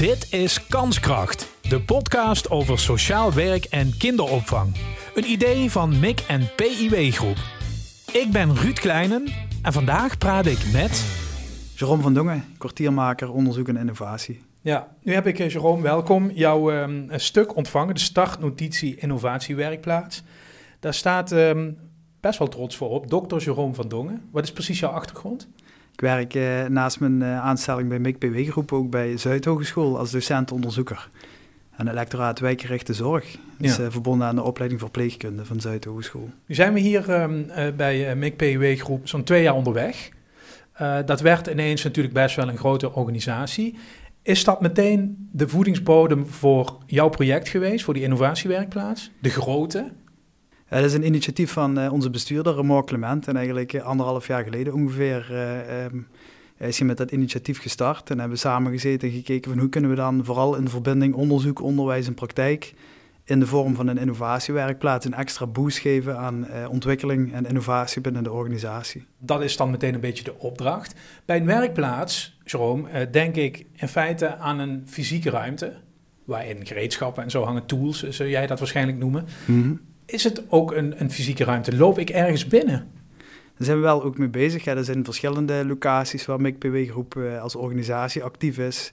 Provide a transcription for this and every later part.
Dit is Kanskracht, de podcast over sociaal werk en kinderopvang. Een idee van MIC en PIW Groep. Ik ben Ruud Kleinen en vandaag praat ik met... Jerome van Dongen, kwartiermaker onderzoek en innovatie. Ja, nu heb ik, eh, Jerome, welkom, jouw um, stuk ontvangen, de startnotitie innovatiewerkplaats. Daar staat um, best wel trots voor op, dokter Jerome van Dongen. Wat is precies jouw achtergrond? Ik werk uh, naast mijn uh, aanstelling bij MIC-PW Groep ook bij Zuidhogeschool als docent-onderzoeker. En het lectoraat wijkgerichte zorg. ja. uh, verbonden aan de opleiding verpleegkunde van Zuidhogeschool. Nu zijn we hier um, bij MIC-PW Groep zo'n twee jaar onderweg. dat werd ineens natuurlijk best wel een grote organisatie. Is dat meteen de voedingsbodem voor jouw project geweest, voor die innovatiewerkplaats? De grote? Ja, dat is een initiatief van uh, onze bestuurder, Remor Clement. En eigenlijk uh, anderhalf jaar geleden ongeveer um, is hij met dat initiatief gestart. En hebben we samen gezeten en gekeken van hoe kunnen we dan vooral in verbinding onderzoek, onderwijs en praktijk in de vorm van een innovatiewerkplaats een extra boost geven aan ontwikkeling en innovatie binnen de organisatie. Dat is dan meteen een beetje de opdracht. Bij een werkplaats, Jerome, denk ik in feite aan een fysieke ruimte, waarin gereedschappen en zo hangen, tools, zou jij dat waarschijnlijk noemen. Mm -hmm is het ook een, een fysieke ruimte? Loop ik ergens binnen? Daar zijn we wel ook mee bezig. Ja, er zijn verschillende locaties waar MIC-PW Groep uh, als organisatie actief is.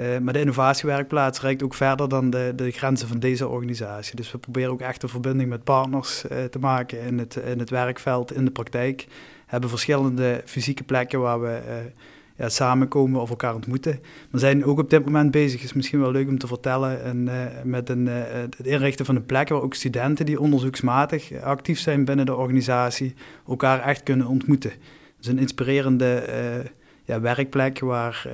Uh, maar de innovatiewerkplaats reikt ook verder dan de, de grenzen van deze organisatie. Dus we proberen ook echt een verbinding met partners uh, te maken in het, in het werkveld, in de praktijk. We hebben verschillende fysieke plekken waar we samenkomen of elkaar ontmoeten. We zijn ook op dit moment bezig, is misschien wel leuk om te vertellen, en, uh, met een, uh, het inrichten van een plek waar ook studenten die onderzoeksmatig actief zijn binnen de organisatie, elkaar echt kunnen ontmoeten. Dus een inspirerende uh, ja, werkplek waar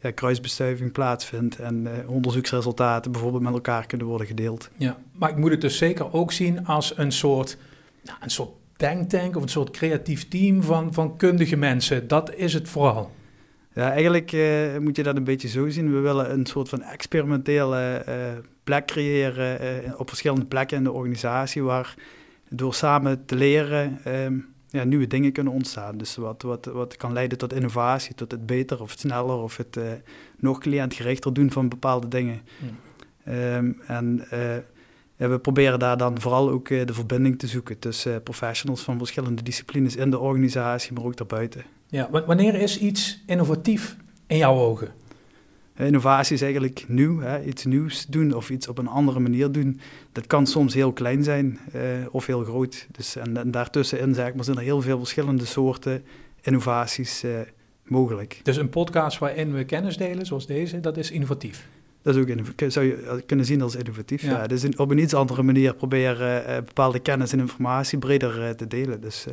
ja, kruisbestuiving plaatsvindt en onderzoeksresultaten bijvoorbeeld met elkaar kunnen worden gedeeld. Ja, maar ik moet het dus zeker ook zien als een soort, nou, een soort denktank of een soort creatief team van, van kundige mensen. Dat is het vooral. Ja, eigenlijk uh, moet je dat een beetje zo zien. We willen een soort van experimentele uh, plek creëren uh, op verschillende plekken in de organisatie, waar door samen te leren um, ja, nieuwe dingen kunnen ontstaan. Dus wat, wat, wat kan leiden tot innovatie, tot het beter of het sneller of het nog cliëntgerichter doen van bepaalde dingen. Hmm. Um, en ja, we proberen daar dan vooral ook de verbinding te zoeken tussen professionals van verschillende disciplines in de organisatie, maar ook daarbuiten. Ja, wanneer is iets innovatief in jouw ogen? Innovatie is eigenlijk nieuw, hè? iets nieuws doen of iets op een andere manier doen. Dat kan soms heel klein zijn uh, of heel groot. Dus, en, en daartussenin zeg maar, zijn er heel veel verschillende soorten innovaties uh, mogelijk. Dus een podcast waarin we kennis delen, zoals deze, dat is innovatief? Dat is ook zou je kunnen zien als innovatief. Ja. ja. Dus op een iets andere manier proberen uh, bepaalde kennis en informatie breder te delen. Dus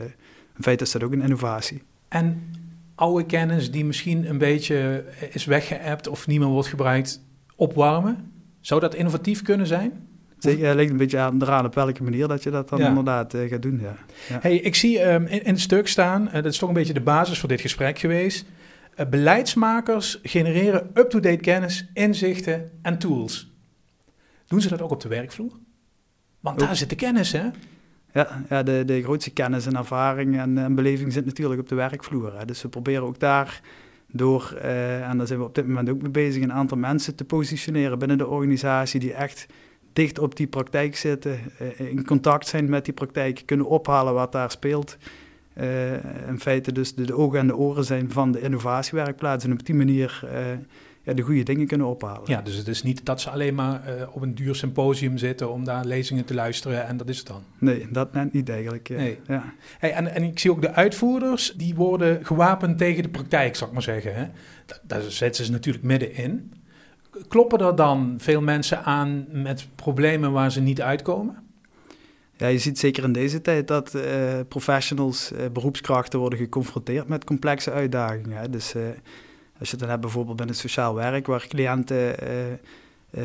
in feite is dat ook een innovatie. En oude kennis die misschien een beetje is weggeëpt of niet meer wordt gebruikt, opwarmen? Zou dat innovatief kunnen zijn? Zeker, het ligt een beetje aan, eraan op welke manier dat je dat dan inderdaad uh, gaat doen. Ja. ja. Hey, ik zie um, in, in, het stuk staan, uh, dat is toch een beetje de basis voor dit gesprek geweest. Uh, beleidsmakers genereren up-to-date kennis, inzichten en tools. Doen ze dat ook op de werkvloer? Want daar zit de kennis, hè? Ja, ja de, de grootste kennis en ervaring en, beleving zit natuurlijk op de werkvloer. Hè. Dus we proberen ook daar door, uh, en daar zijn we op dit moment ook mee bezig, een aantal mensen te positioneren binnen de organisatie die echt dicht op die praktijk zitten, uh, in contact zijn met die praktijk, kunnen ophalen wat daar speelt. Uh, in feite dus de, de, ogen en de oren zijn van de innovatiewerkplaats en op die manier ja, de goede dingen kunnen ophalen. Ja, dus het is niet dat ze alleen maar uh, op een duur symposium zitten om daar lezingen te luisteren en dat is het dan. Nee, dat net niet eigenlijk. Nee. Ja. Hey, en, en ik zie ook de uitvoerders, die worden gewapend tegen de praktijk, zou ik maar zeggen. Hè? Daar zetten ze natuurlijk middenin. Kloppen er dan veel mensen aan met problemen waar ze niet uitkomen? Ja, je ziet zeker in deze tijd dat uh, professionals, beroepskrachten worden geconfronteerd met complexe uitdagingen. Hè? Dus als je het dan hebt bijvoorbeeld bij het sociaal werk, waar cliënten eh, eh,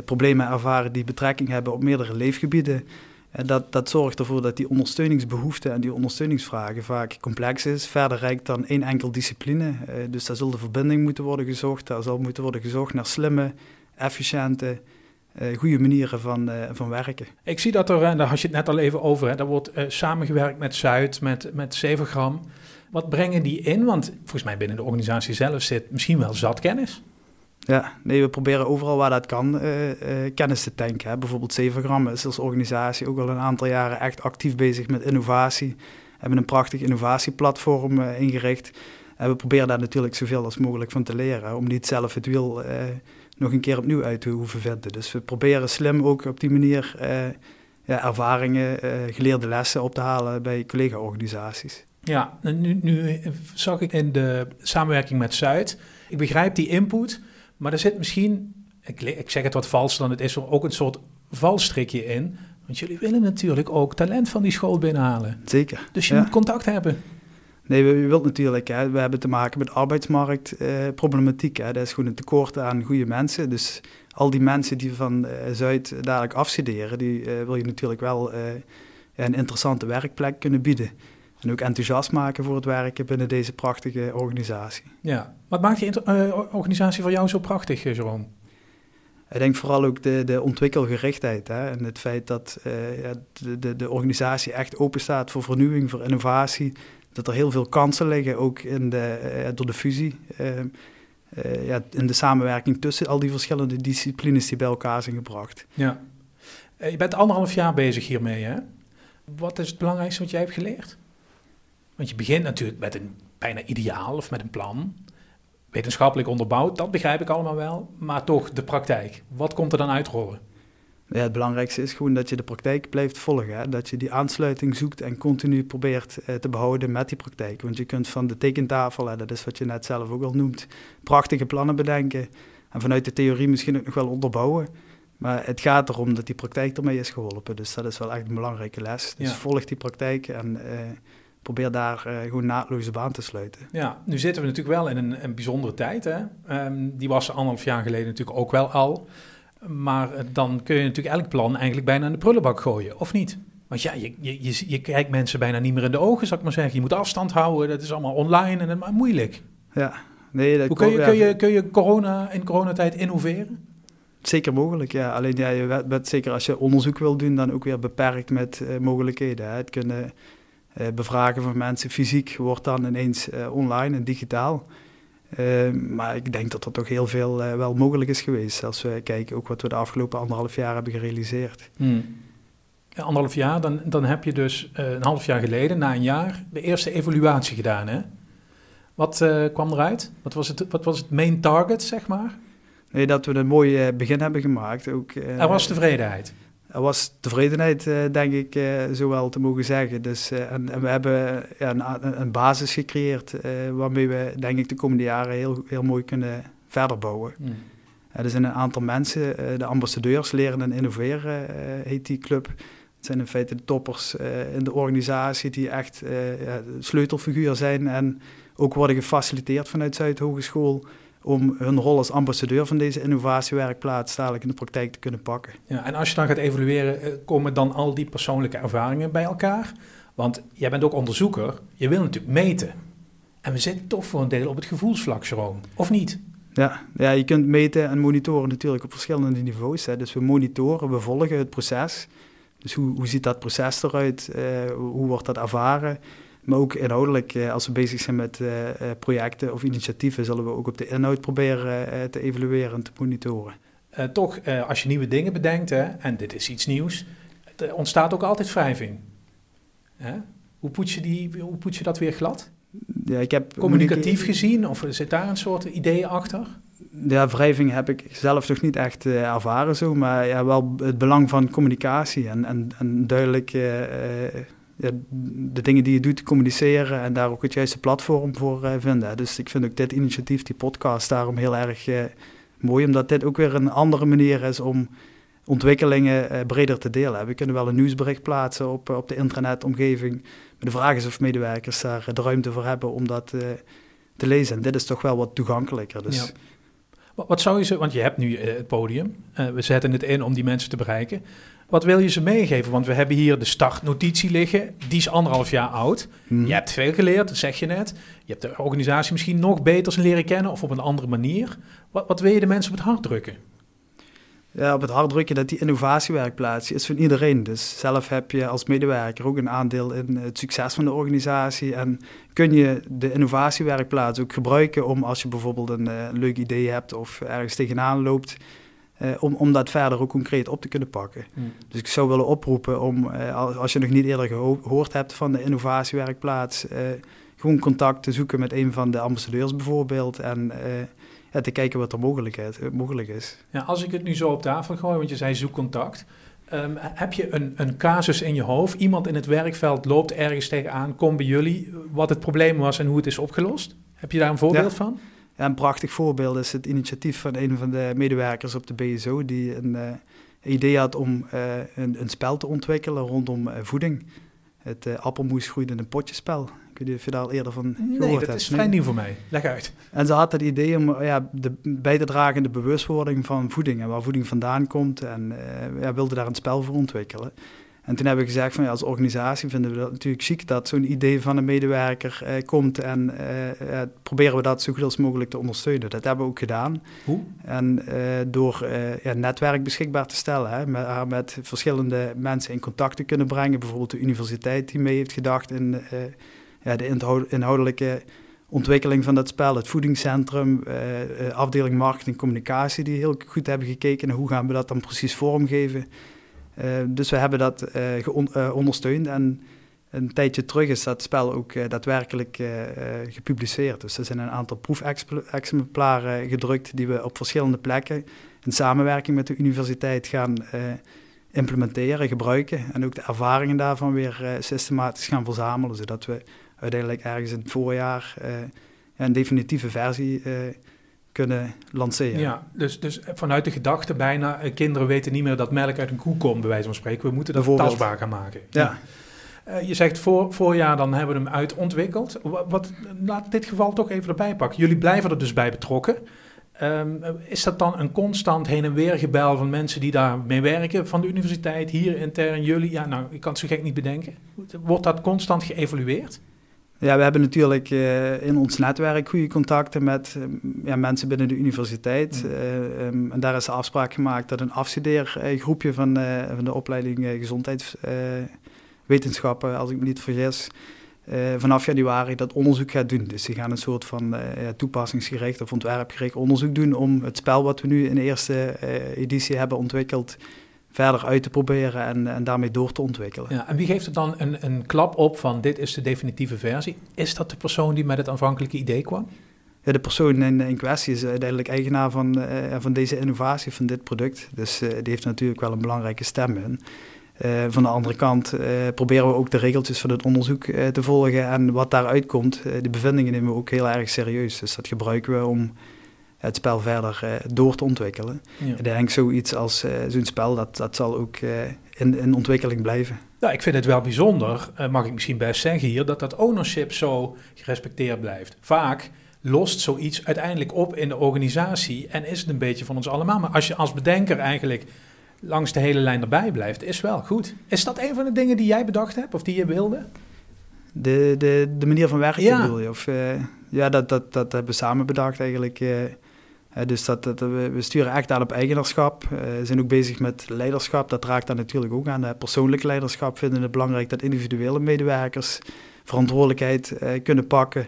problemen ervaren die betrekking hebben op meerdere leefgebieden. En dat, dat zorgt ervoor dat die ondersteuningsbehoeften en die ondersteuningsvragen vaak complex is, verder rijkt dan één enkel discipline. Dus daar zal de verbinding moeten worden gezocht, daar zal moeten worden gezocht naar slimme, efficiënte, goede manieren van, van werken. Ik zie dat er, en daar had je het net al even over, hè, daar wordt samengewerkt met Zuid, met, met Severgram. Wat brengen die in? Want volgens mij binnen de organisatie zelf zit misschien wel zat kennis. Ja, nee, we proberen overal waar dat kan uh, uh, kennis te tanken. Hè. Bijvoorbeeld Zevengram is als organisatie ook al een aantal jaren echt actief bezig met innovatie. We hebben een prachtig innovatieplatform uh, ingericht. En we proberen daar natuurlijk zoveel als mogelijk van te leren, om niet zelf het wiel nog een keer opnieuw uit te hoeven vinden. Dus we proberen slim ook op die manier ja, ervaringen, geleerde lessen op te halen bij collega-organisaties. Ja, nu, nu zag ik in de samenwerking met Zuid, ik begrijp die input, maar er zit misschien, ik, ik zeg het wat vals dan het is, ook een soort valstrikje in. Want jullie willen natuurlijk ook talent van die school binnenhalen. Zeker. Dus je moet contact hebben. Nee, we, wilt natuurlijk, hè, we hebben te maken met arbeidsmarktproblematiek. Eh, dat is gewoon een tekort aan goede mensen. Dus al die mensen die van eh, Zuid dadelijk afstuderen, die eh, wil je natuurlijk wel eh, een interessante werkplek kunnen bieden. En ook enthousiast maken voor het werken binnen deze prachtige organisatie. Ja, wat maakt die uh, organisatie voor jou zo prachtig, eh, Jerome? Ik denk vooral ook de, de ontwikkelgerichtheid hè? en het feit dat uh, ja, de, de, de, organisatie echt open staat voor vernieuwing, voor innovatie. Dat er heel veel kansen liggen, ook in de, uh, door de fusie. ja, in de samenwerking tussen al die verschillende disciplines die bij elkaar zijn gebracht. Ja. je bent anderhalf jaar bezig hiermee, hè? Wat is het belangrijkste wat jij hebt geleerd? Want je begint natuurlijk met een bijna ideaal of met een plan. Wetenschappelijk onderbouwd, dat begrijp ik allemaal wel. Maar toch de praktijk. Wat komt er dan uitrollen? Ja, het belangrijkste is gewoon dat je de praktijk blijft volgen. Hè? Dat je die aansluiting zoekt en continu probeert eh, te behouden met die praktijk. Want je kunt van de tekentafel, hè, dat is wat je net zelf ook al noemt, prachtige plannen bedenken. En vanuit de theorie misschien ook nog wel onderbouwen. Maar het gaat erom dat die praktijk ermee is geholpen. Dus dat is wel echt een belangrijke les. Dus volg die praktijk en... Uh, probeer daar uh, gewoon naadloze baan te sluiten. Ja, nu zitten we natuurlijk wel in een, een bijzondere tijd. Hè? Um, die was anderhalf jaar geleden natuurlijk ook wel al. Maar uh, dan kun je natuurlijk elk plan eigenlijk bijna in de prullenbak gooien, of niet? Want ja, je, je, je, je, kijkt mensen bijna niet meer in de ogen, zou ik maar zeggen. Je moet afstand houden, dat is allemaal online en maar moeilijk. Ja, nee, dat Hoe kun je, kun je, kun je corona, in coronatijd innoveren? Zeker mogelijk, ja. Alleen ja, je bent zeker als je onderzoek wil doen, dan ook weer beperkt met uh, mogelijkheden. Hè. Het kunnen bevragen van mensen fysiek wordt dan ineens uh, online en digitaal. Uh, maar ik denk dat er toch heel veel wel mogelijk is geweest. Als we kijken ook wat we de afgelopen anderhalf jaar hebben gerealiseerd. Hmm. Anderhalf jaar, dan, dan heb je dus een half jaar geleden, na een jaar, de eerste evaluatie gedaan. Hè? Wat kwam eruit? Wat was, het, wat was het main target, zeg maar? Nee, dat we een mooi begin hebben gemaakt. Ook, er was tevredenheid was tevredenheid, uh, denk ik, uh, zo wel te mogen zeggen. Dus, uh, en, en, we hebben ja, een, een, basis gecreëerd waarmee we, denk ik, de komende jaren heel, heel mooi kunnen verder bouwen. Mm. er zijn een aantal mensen, de ambassadeurs leren en innoveren, heet die club. Het zijn in feite de toppers in de organisatie die echt sleutelfiguur zijn en ook worden gefaciliteerd vanuit Zuid Hogeschool om hun rol als ambassadeur van deze innovatiewerkplaats dadelijk in de praktijk te kunnen pakken. Ja, en als je dan gaat evalueren, eh, komen dan al die persoonlijke ervaringen bij elkaar? Want jij bent ook onderzoeker, je wil natuurlijk meten. En we zitten toch voor een deel op het gevoelsvlak, Jerome, of niet? Ja, ja, je kunt meten en monitoren natuurlijk op verschillende niveaus. Hè. Dus we monitoren, we volgen het proces. Dus hoe, hoe ziet dat proces eruit? Uh, hoe wordt dat ervaren? Maar ook inhoudelijk, eh, als we bezig zijn met eh, eh, projecten of initiatieven, zullen we ook op de inhoud proberen te evalueren en te monitoren. toch, als je nieuwe dingen bedenkt, hè, en dit is iets nieuws, er ontstaat ook altijd wrijving. Hè? Hoe, poets je die, hoe poets je dat weer glad? Ja, ik heb Communicatief gezien, of zit daar een soort idee achter? Ja, wrijving heb ik zelf nog niet echt uh, ervaren zo, maar ja, wel het belang van communicatie en, en, en duidelijk de dingen die je doet communiceren en daar ook het juiste platform voor uh, vinden. Dus ik vind ook dit initiatief, die podcast, daarom heel erg uh, mooi, omdat dit ook weer een andere manier is om ontwikkelingen uh, breder te delen. We kunnen wel een nieuwsbericht plaatsen op, op de intranetomgeving, maar de vraag is of medewerkers daar de ruimte voor hebben om dat te lezen. En dit is toch wel wat toegankelijker. Dus. Ja. Wat zou je ze, want je hebt nu het podium, we zetten het in om die mensen te bereiken. Wat wil je ze meegeven? Want we hebben hier de startnotitie liggen. Die is anderhalf jaar oud. Hmm. Je hebt veel geleerd, dat zeg je net. Je hebt de organisatie misschien nog beter leren kennen of op een andere manier. Wat, wat wil je de mensen op het hart drukken? Ja, op het hart drukken dat die innovatiewerkplaats is van iedereen. Dus zelf heb je als medewerker ook een aandeel in het succes van de organisatie. En kun je de innovatiewerkplaats ook gebruiken om als je bijvoorbeeld een, uh, leuk idee hebt of ergens tegenaan loopt, uh, om, om dat verder ook concreet op te kunnen pakken. Hmm. Dus ik zou willen oproepen om, uh, als je nog niet eerder gehoord hebt van de innovatiewerkplaats, gewoon contact te zoeken met een van de ambassadeurs bijvoorbeeld. En te kijken wat er mogelijkheid, eh, mogelijk is. Ja, als ik het nu zo op tafel gooi, want je zei zoek contact. Um, heb je een, een casus in je hoofd? Iemand in het werkveld loopt ergens tegenaan, komt bij jullie, wat het probleem was en hoe het is opgelost? Heb je daar een voorbeeld van? Ja, een prachtig voorbeeld is het initiatief van een van de medewerkers op de BSO, die een uh, idee had om uh, een, een, spel te ontwikkelen rondom uh, voeding. Het appelmoes groeit in een potjespel. Ik weet niet of je daar al eerder van gehoord nee, dat is vrij nieuw voor mij. Leg uit. En ze had het idee om ja, de, bij te dragen in de bewustwording van voeding en waar voeding vandaan komt. En uh, ja, wilde daar een spel voor ontwikkelen. En toen hebben we gezegd van ja, als organisatie vinden we dat natuurlijk ziek dat zo'n idee van een medewerker eh, komt en uh, proberen we dat zo goed als mogelijk te ondersteunen. Dat hebben we ook gedaan. Hoe? En door ja, netwerk beschikbaar te stellen, hè, met, met verschillende mensen in contact te kunnen brengen. Bijvoorbeeld de universiteit die mee heeft gedacht in de inhoudelijke ontwikkeling van dat spel, het voedingscentrum, uh, afdeling marketing communicatie, die heel goed hebben gekeken hoe gaan we dat dan precies vormgeven. Uh, dus we hebben dat ondersteund en een tijdje terug is dat spel ook daadwerkelijk gepubliceerd. Dus er zijn een aantal proefexemplaren gedrukt die we op verschillende plekken in samenwerking met de universiteit gaan implementeren, gebruiken en ook de ervaringen daarvan weer systematisch gaan verzamelen, zodat we uiteindelijk ergens in het voorjaar uh, een definitieve versie uh, kunnen lanceren. Ja, dus, dus vanuit de gedachte bijna, uh, kinderen weten niet meer dat melk uit een koe komt, bij wijze van spreken. We moeten dat tastbaar gaan maken. Ja. ja. je zegt voor, voorjaar, dan hebben we hem uitontwikkeld. Wat, wat, laat dit geval toch even erbij pakken. Jullie blijven er dus bij betrokken. Um, is dat dan een constant heen en weer gebel van mensen die daar mee werken, van de universiteit, hier intern, jullie? Ja, nou, ik kan het zo gek niet bedenken. Wordt dat constant geëvalueerd? Ja, we hebben natuurlijk uh, in ons netwerk goede contacten met uh, ja, mensen binnen de universiteit. Mm. Uh, um, en daar is de afspraak gemaakt dat een afstudeergroepje van, van de opleiding gezondheidswetenschappen, als ik me niet vergis, vanaf januari dat onderzoek gaat doen. Dus die gaan een soort van toepassingsgericht of ontwerpgericht onderzoek doen om het spel wat we nu in de eerste editie hebben ontwikkeld verder uit te proberen en, en daarmee door te ontwikkelen. Ja, en wie geeft er dan een, een klap op van dit is de definitieve versie? Is dat de persoon die met het aanvankelijke idee kwam? Ja, de persoon in, in kwestie is uiteindelijk eigenaar van, uh, van deze innovatie, van dit product. Dus uh, die heeft natuurlijk wel een belangrijke stem in. Uh, van de andere kant proberen we ook de regeltjes van het onderzoek te volgen. En wat daaruit komt, de bevindingen nemen we ook heel erg serieus. Dus dat gebruiken we om het spel verder uh, door te ontwikkelen. Ja. Ik denk zoiets als uh, zo'n spel, dat, dat zal ook uh, in, in ontwikkeling blijven. Nou, ik vind het wel bijzonder, mag ik misschien best zeggen hier, dat dat ownership zo gerespecteerd blijft. Vaak lost zoiets uiteindelijk op in de organisatie en is het een beetje van ons allemaal. Maar als je als bedenker eigenlijk langs de hele lijn erbij blijft, is wel goed. Is dat een van de dingen die jij bedacht hebt of die je wilde? De, de, de manier van werken ja. bedoel je? Of, ja, dat, dat, dat hebben we samen bedacht eigenlijk dus dat, we, sturen echt aan op eigenaarschap. Uh, we zijn ook bezig met leiderschap. Dat raakt dan natuurlijk ook aan. persoonlijk leiderschap vinden het belangrijk dat individuele medewerkers verantwoordelijkheid uh, kunnen pakken.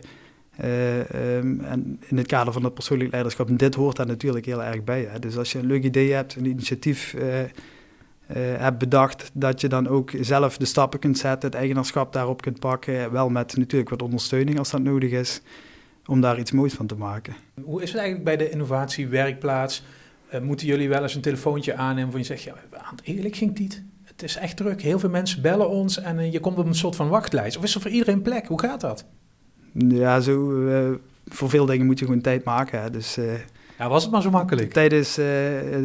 Uh, um, en in het kader van dat persoonlijk leiderschap, dit hoort daar natuurlijk heel erg bij. Hè. Dus als je een leuk idee hebt, een initiatief hebt bedacht, dat je dan ook zelf de stappen kunt zetten, het eigenaarschap daarop kunt pakken. Wel met natuurlijk wat ondersteuning als dat nodig is om daar iets moois van te maken. Hoe is het eigenlijk bij de innovatiewerkplaats? Uh, moeten jullie wel eens een telefoontje aannemen van je zegt, ja, eerlijk ging het niet. Het is echt druk. Heel veel mensen bellen ons en uh, je komt op een soort van wachtlijst. Of is er voor iedereen plek? Hoe gaat dat? Ja, zo, uh, voor veel dingen moet je gewoon tijd maken. Hè. Dus ja, was het maar zo makkelijk? Tijd is, uh,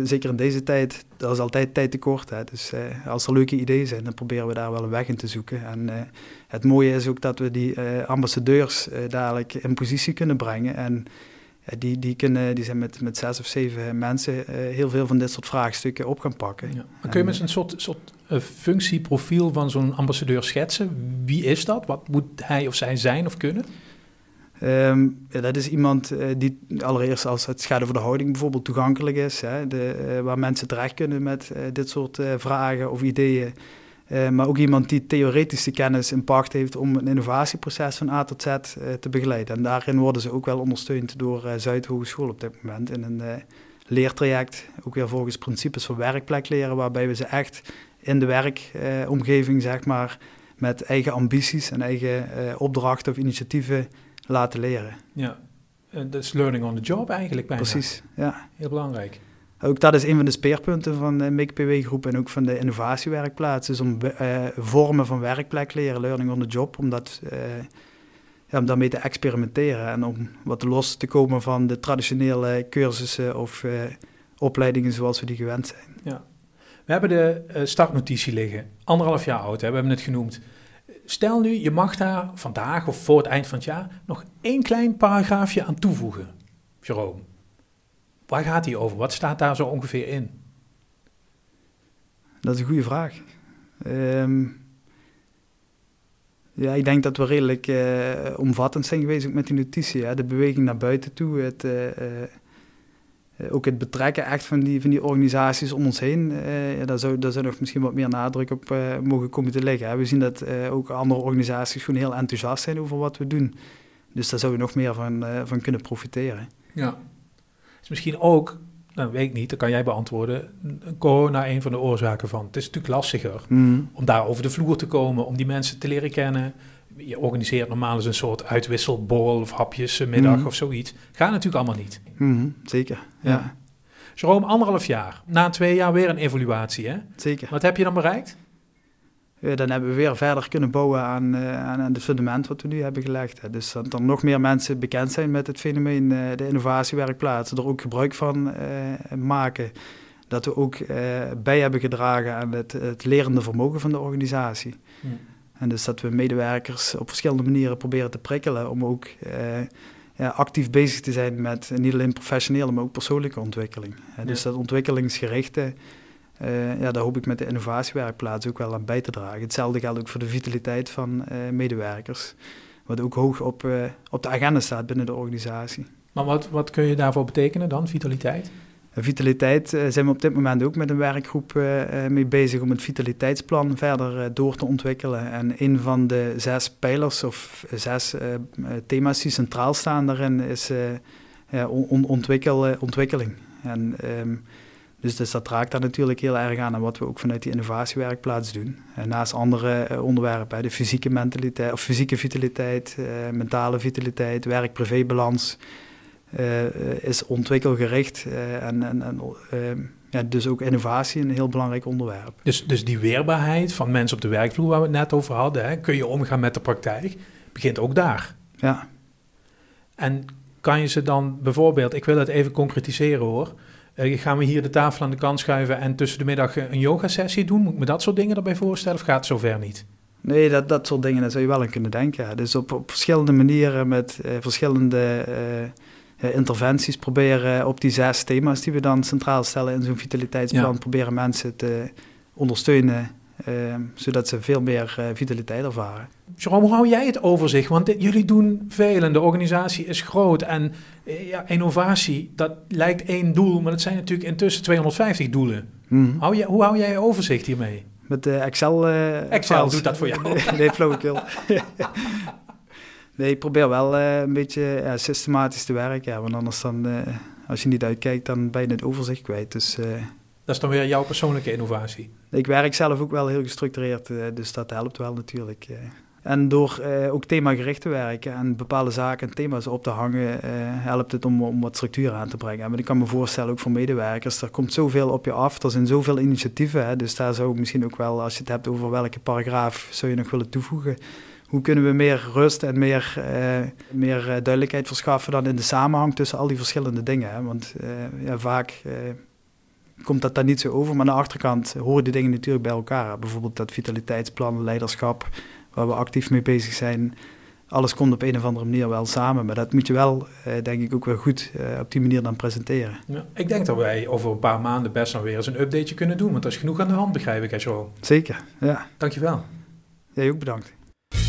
zeker in deze tijd, er is altijd tijd tekort. Hè. Dus uh, als er leuke ideeën zijn, dan proberen we daar wel een weg in te zoeken. En uh, het mooie is ook dat we die ambassadeurs dadelijk in positie kunnen brengen. En die, die, kunnen, die zijn met, met zes of zeven mensen heel veel van dit soort vraagstukken op gaan pakken. Ja. kun je met een soort, soort functieprofiel van zo'n ambassadeur schetsen? Wie is dat? Wat moet hij of zij zijn of kunnen? Ehm, dat is iemand uh, die allereerst als het gaat over de houding bijvoorbeeld toegankelijk is, hè, de, uh, waar mensen terecht kunnen met uh, dit soort vragen of ideeën. maar ook iemand die theoretische kennis in pacht heeft om een innovatieproces van A tot Z te begeleiden. En daarin worden ze ook wel ondersteund door Zuid Hogeschool op dit moment in een leertraject, ook weer volgens principes van werkplek leren, waarbij we ze echt in de werkomgeving, zeg maar, met eigen ambities en eigen opdrachten of initiatieven laten leren. Ja, dat is learning on the job eigenlijk bijna. Precies, ja. Heel belangrijk. Ook dat is een van de speerpunten van de groep en ook van de innovatiewerkplaats. Dus om uh, vormen van werkplek leren, learning on the job, om, dat, uh, ja, om daarmee te experimenteren en om wat los te komen van de traditionele cursussen of uh, opleidingen zoals we die gewend zijn. Ja. We hebben de startnotitie liggen, anderhalf jaar oud, hè? we hebben het genoemd stel nu, je mag daar vandaag of voor het eind van het jaar nog één klein paragraafje aan toevoegen, Jerome. Waar gaat die over? Wat staat daar zo ongeveer in? Dat is een goede vraag. Um, ja, ik denk dat we redelijk uh, omvattend zijn geweest met die notitie. Hè? De beweging naar buiten toe, het, uh, eh, ook het betrekken echt van die, van die organisaties om ons heen, uh, daar, zou, daar zou nog misschien wat meer nadruk op uh, mogen komen te liggen. We zien dat ook andere organisaties gewoon heel enthousiast zijn over wat we doen. Dus daar zouden we nog meer van, van kunnen profiteren. Ja, is misschien ook, nou weet ik niet, dat kan jij beantwoorden, corona een van de oorzaken van. Het is natuurlijk lastiger mhm. om daar over de vloer te komen, om die mensen te leren kennen, je organiseert normaal eens een soort uitwisselborrel of hapjesmiddag mm. of zoiets. Gaat natuurlijk allemaal niet. Mm, zeker, ja. ja. Jerome, anderhalf jaar. Na twee jaar weer een evaluatie, hè? Zeker. Wat heb je dan bereikt? Ja, dan hebben we weer verder kunnen bouwen aan, uh, aan, het fundament wat we nu hebben gelegd. Hè. Dus dat er nog meer mensen bekend zijn met het fenomeen uh, de innovatiewerkplaats. Er ook gebruik van uh, maken. Dat we ook bij hebben gedragen aan het, het lerende vermogen van de organisatie. Mm. En dus dat we medewerkers op verschillende manieren proberen te prikkelen om ook uh, ja, actief bezig te zijn met niet alleen professionele, maar ook persoonlijke ontwikkeling. Dus dat ontwikkelingsgerichte, uh, ja, daar hoop ik met de innovatiewerkplaats ook wel aan bij te dragen. Hetzelfde geldt ook voor de vitaliteit van uh, medewerkers, wat ook hoog op, op de agenda staat binnen de organisatie. Maar wat, wat kun je daarvoor betekenen dan, vitaliteit? Vitaliteit uh, zijn we op dit moment ook met een werkgroep uh, mee bezig om het vitaliteitsplan verder door te ontwikkelen. En een van de zes pijlers of zes thema's die centraal staan daarin is on ontwikkel, ontwikkeling. En, um, dus, dus dat raakt daar natuurlijk heel erg aan aan wat we ook vanuit die innovatiewerkplaats doen. En naast andere onderwerpen, de fysieke mentaliteit of fysieke vitaliteit, mentale vitaliteit, werk-privé-balans. Uh, is ontwikkelgericht uh, en, en, en uh, ja, dus ook innovatie een heel belangrijk onderwerp. Dus, dus die weerbaarheid van mensen op de werkvloer waar we het net over hadden, hè, kun je omgaan met de praktijk, begint ook daar. Ja. En kan je ze dan bijvoorbeeld, ik wil het even concretiseren hoor, gaan we hier de tafel aan de kant schuiven en tussen de middag een yoga-sessie doen? Moet ik me dat soort dingen erbij voorstellen of gaat het zover niet? Nee, dat, dat soort dingen daar zou je wel aan kunnen denken. Dus op, op verschillende manieren met verschillende uh, interventies proberen op die zes thema's die we dan centraal stellen in zo'n vitaliteitsplan, proberen mensen te ondersteunen, uh, zodat ze veel meer uh, vitaliteit ervaren. Jerome, hoe hou jij het overzicht? Want dit, jullie doen veel en de organisatie is groot en ja, innovatie, dat lijkt één doel, maar dat zijn natuurlijk intussen 250 doelen. Mm. Hou je, hoe hou jij overzicht hiermee? Met de Excel. Excel doet dat voor jou. nee, nee flauwekul. Nee, ik probeer wel uh, een beetje ja, systematisch te werken. Ja, want anders dan, uh, als je niet uitkijkt, dan ben je het overzicht kwijt. Dus, uh, dat is dan weer jouw persoonlijke innovatie? Ik werk zelf ook wel heel gestructureerd, dus dat helpt wel natuurlijk. En door ook themagericht te werken en bepaalde zaken en thema's op te hangen, helpt het om, om wat structuur aan te brengen. Maar ik kan me voorstellen, ook voor medewerkers, er komt zoveel op je af, er zijn zoveel initiatieven. Hè, dus daar zou ik misschien ook wel, als je het hebt over welke paragraaf zou je nog willen toevoegen hoe kunnen we meer rust en meer, uh, meer uh, duidelijkheid verschaffen dan in de samenhang tussen al die verschillende dingen. Hè? Want uh, ja, vaak komt dat daar niet zo over, maar aan de achterkant horen die dingen natuurlijk bij elkaar. Bijvoorbeeld dat vitaliteitsplan, leiderschap, waar we actief mee bezig zijn. Alles komt op een of andere manier wel samen, maar dat moet je wel, denk ik, ook wel goed op die manier dan presenteren. Ja, ik denk dat wij over een paar maanden best nog weer eens een updateje kunnen doen, want er is genoeg aan de hand, begrijp ik, zo. Zeker, ja. Dankjewel. Jij ook bedankt.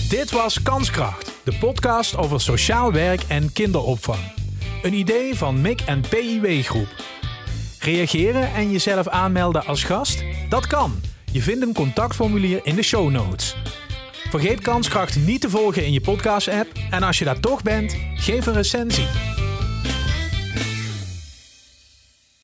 Dit was Kanskracht, de podcast over sociaal werk en kinderopvang. Een idee van MIC en PIW Groep. Reageren en jezelf aanmelden als gast? Dat kan. Je vindt een contactformulier in de show notes. Vergeet Kanskracht niet te volgen in je podcast-app en als je daar toch bent, geef een recensie.